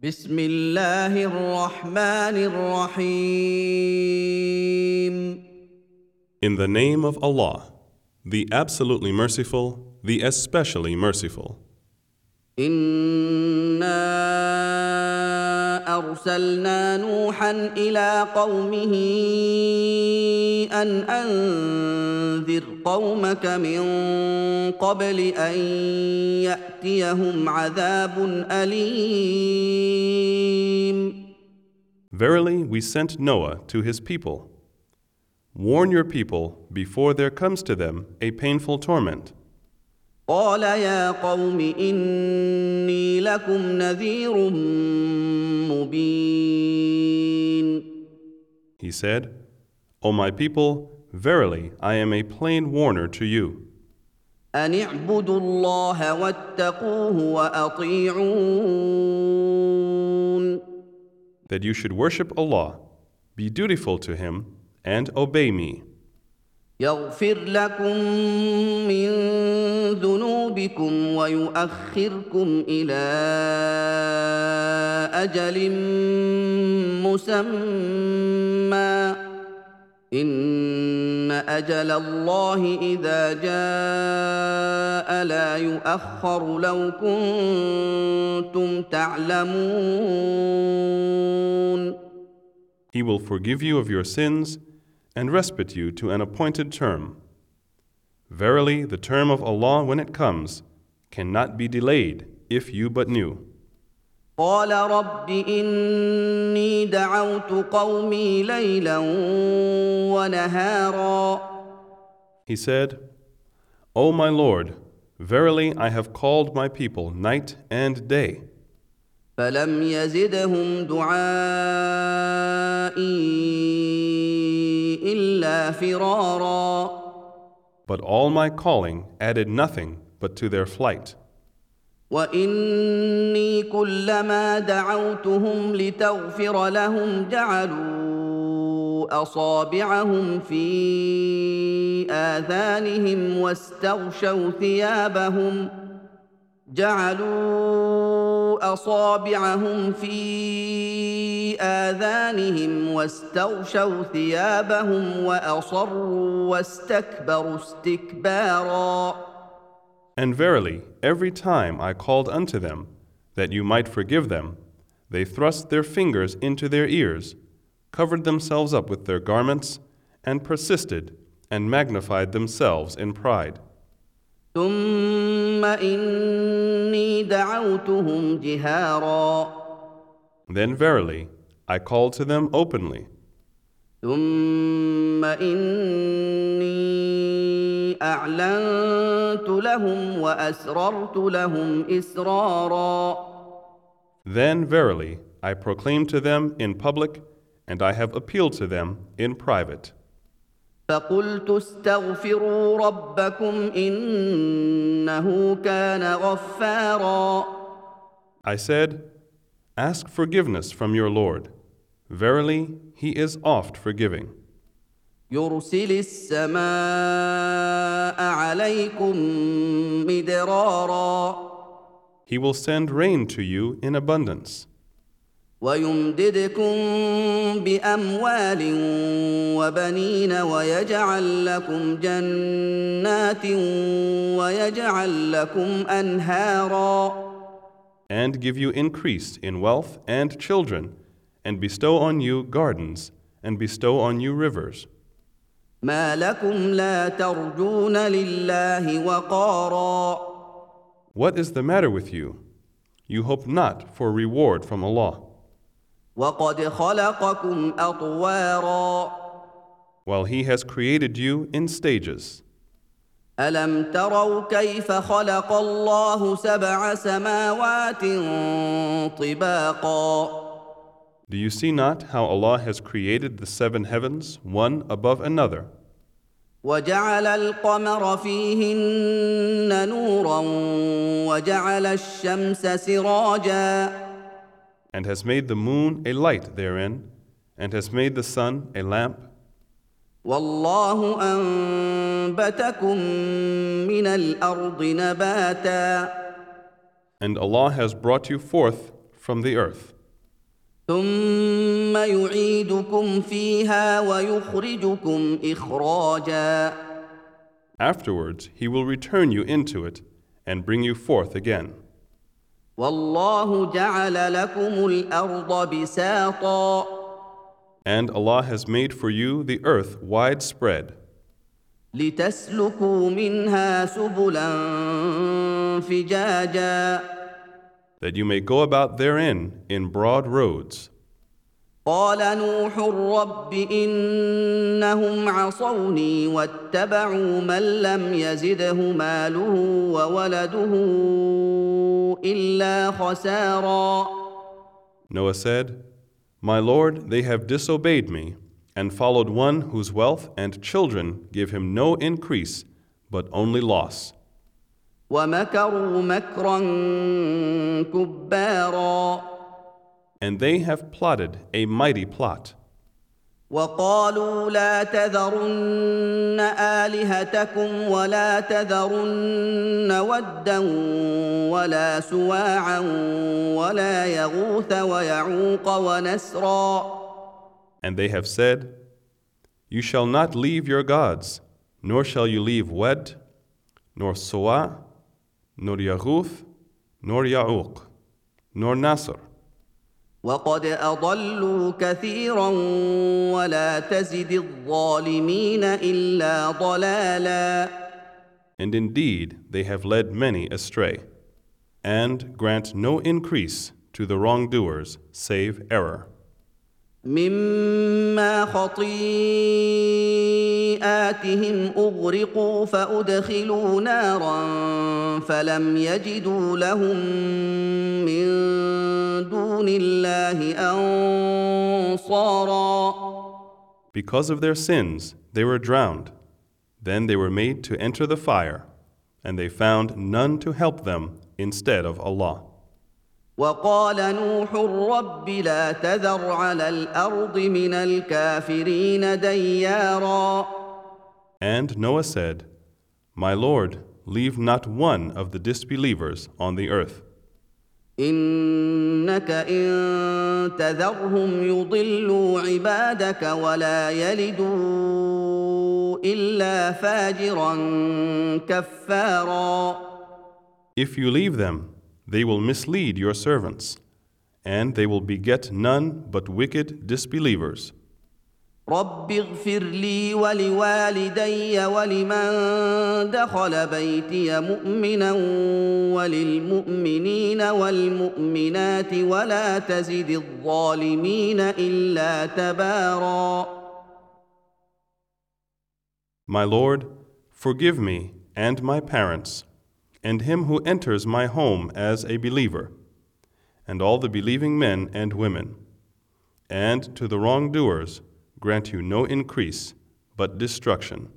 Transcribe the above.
بسم الله الرحمن الرحيم In the name of Allah, the absolutely merciful, the especially merciful. انا ارسلنا نوحا إلى قومه ان انذر قومك من قبل ان ياتيهم عذاب اليم Verily, we sent Noah to his people. Warn your people before there comes to them a painful torment. قال يا قوم اني لكم نذير مبين He said, O my people, verily I am a plain warner to you. ان اعبدوا الله واتقوه واطيعون That you should worship Allah, be dutiful to Him, and obey me. يغفر لكم من ذنوبكم ويؤخركم إلى أجل مسمى. إن أجل الله إذا جاء لا يؤخر لو كنتم تعلمون. He will forgive you of your sins and respite you to an appointed term. Verily, the term of Allah, when it comes, cannot be delayed if you but knew. قال رب اني دعوت قومي ليلا ونهارا He said, O my Lord, verily I have called my people night and day, فلم يزدهم دعائي إلا فرارا but all my calling added nothing but to their flight. وإني كلما دعوتهم لتغفر لهم جعلوا أصابعهم في آذانهم واستغشوا ثيابهم جعلوا اصابعهم في اذانهم واستغشوا ثيابهم واصروا واستكبروا استكبارا And verily, every time I called unto them, that you might forgive them, they thrust their fingers into their ears, covered themselves up with their garments, and persisted and magnified themselves in pride. ثم اني دعوتهم جهارا Then verily, I called to them openly. ثم اني اعلنت لهم واسررت لهم اسرارا Then verily, I proclaimed to them in public, and I have appealed to them in private. فقلت استغفروا ربكم انه كان غفارا I said, Ask forgiveness from your Lord. Verily, He is oft forgiving. يرسل السماء عليكم مدرارا He will send rain to you in abundance, ويمددكم باموال وبنين ويجعل لكم جنات ويجعل لكم انهارا and give you increase in wealth and children, and bestow on you gardens, and bestow on you rivers. ما لكم لا ترجون لله وقارا What is the matter with you? You hope not for reward from Allah, وقد خلقكم اطوارا while He has created you in stages. الم تروا كيف خلق الله سبع سماوات طباقا Do you see not how Allah has created the seven heavens, one above another, وجعل القمر فيهن نورا وجعل الشمس سراجا and has made the moon a light therein, and has made the sun a lamp? والله انبتكم من الارض نباتا And Allah has brought you forth from the earth. ثم يعيدكم فيها ويخرجكم اخراجا Afterwards, he will return you into it and bring you forth again. والله جعل لكم الأرض بساطا. And Allah has made for you the earth widespread, لتسلكوا منها سبلا فجاجا. That you may go about therein in broad roads. قال نوح رب إنهم عصوني واتبعوا من لم يزده ماله وولده. الا خسارا Noah said, My Lord, they have disobeyed me and followed one whose wealth and children give him no increase, but only loss. ومكروا مكرا كبارا And they have plotted a mighty plot. وقالوا لا تذرن الهتكم ولا تذرن ودا ولا سواعا ولا يغوث ويعوق ونسرا And they have said, You shall not leave your gods, nor shall you leave Wed, nor Suwa, nor Yaghuth, nor Ya'uq, nor Nasr. وقد اضلوا كثيرا ولا تزد الظالمين الا ضلالا And indeed, they have led many astray, and grant no increase to the wrongdoers save error. مما خطيئاتهم اغرقوا فادخلوا نارا فلم يجدوا لهم من دون الله انصارا Because of their sins, they were drowned. Then they were made to enter the fire, and they found none to help them instead of Allah. وقال نوح رب لا تذر على الأرض من الكافرين ديارا And Noah said, My Lord, leave not one of the disbelievers on the earth. إنك إن تذرهم يضلوا عبادك ولا يلدوا إلا فاجرا كفارا If you leave them, they will mislead your servants, and they will beget none but wicked disbelievers. رب اغفر لي ولوالدي ولمن دخل بيتي مؤمنا وللمؤمنين والمؤمنات ولا تزد الظالمين الا تبارا My Lord, forgive me and my parents, and him who enters my home as a believer, and all the believing men and women. And to the wrongdoers grant you no increase, but destruction.